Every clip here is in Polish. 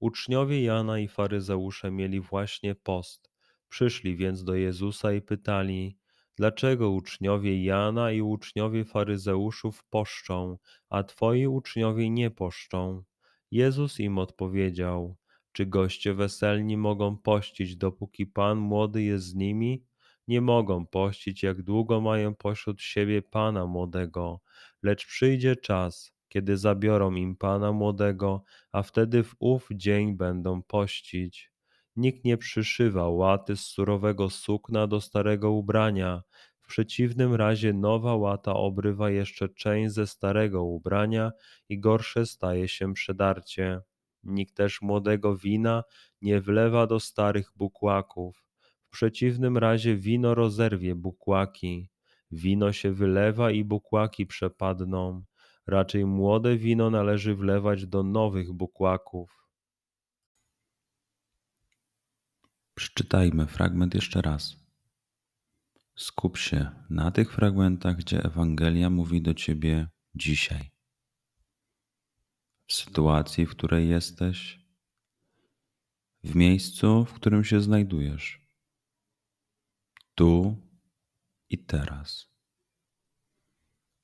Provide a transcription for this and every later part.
Uczniowie Jana i faryzeusze mieli właśnie post. Przyszli więc do Jezusa i pytali: Dlaczego uczniowie Jana i uczniowie faryzeuszów poszczą, a twoi uczniowie nie poszczą? Jezus im odpowiedział: Czy goście weselni mogą pościć, dopóki pan młody jest z nimi? Nie mogą pościć, jak długo mają pośród siebie pana młodego, lecz przyjdzie czas, kiedy zabiorą im pana młodego, a wtedy w ów dzień będą pościć. Nikt nie przyszywa łaty z surowego sukna do starego ubrania. W przeciwnym razie nowa łata obrywa jeszcze część ze starego ubrania i gorsze staje się przedarcie. Nikt też młodego wina nie wlewa do starych bukłaków. W przeciwnym razie wino rozerwie bukłaki. Wino się wylewa i bukłaki przepadną. Raczej młode wino należy wlewać do nowych bukłaków. Przeczytajmy fragment jeszcze raz. Skup się na tych fragmentach, gdzie Ewangelia mówi do ciebie dzisiaj. W sytuacji, w której jesteś, w miejscu, w którym się znajdujesz, tu i teraz.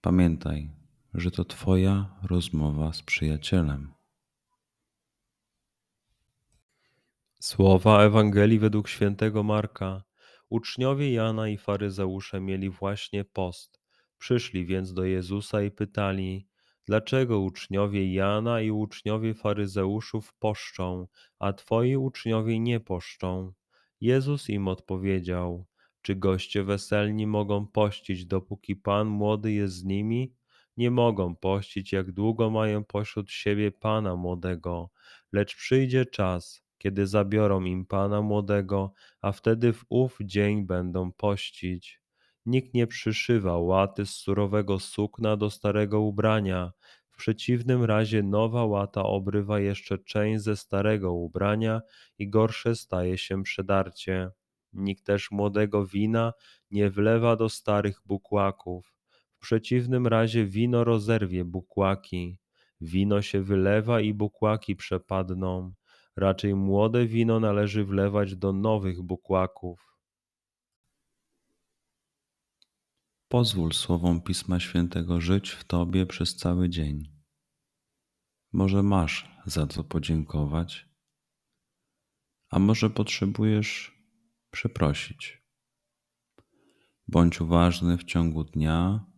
Pamiętaj, że to Twoja rozmowa z przyjacielem. Słowa Ewangelii według świętego Marka. Uczniowie Jana i faryzeusze mieli właśnie post. Przyszli więc do Jezusa i pytali: Dlaczego uczniowie Jana i uczniowie faryzeuszów poszczą, a twoi uczniowie nie poszczą? Jezus im odpowiedział: Czy goście weselni mogą pościć, dopóki pan młody jest z nimi? Nie mogą pościć, jak długo mają pośród siebie pana młodego, lecz przyjdzie czas, kiedy zabiorą im pana młodego, a wtedy w ów dzień będą pościć. Nikt nie przyszywa łaty z surowego sukna do starego ubrania. W przeciwnym razie nowa łata obrywa jeszcze część ze starego ubrania i gorsze staje się przedarcie. Nikt też młodego wina nie wlewa do starych bukłaków przeciwnym razie wino rozerwie bukłaki. Wino się wylewa i bukłaki przepadną. Raczej młode wino należy wlewać do nowych bukłaków. Pozwól słowom Pisma Świętego żyć w Tobie przez cały dzień. Może masz za co podziękować, a może potrzebujesz przeprosić. Bądź uważny w ciągu dnia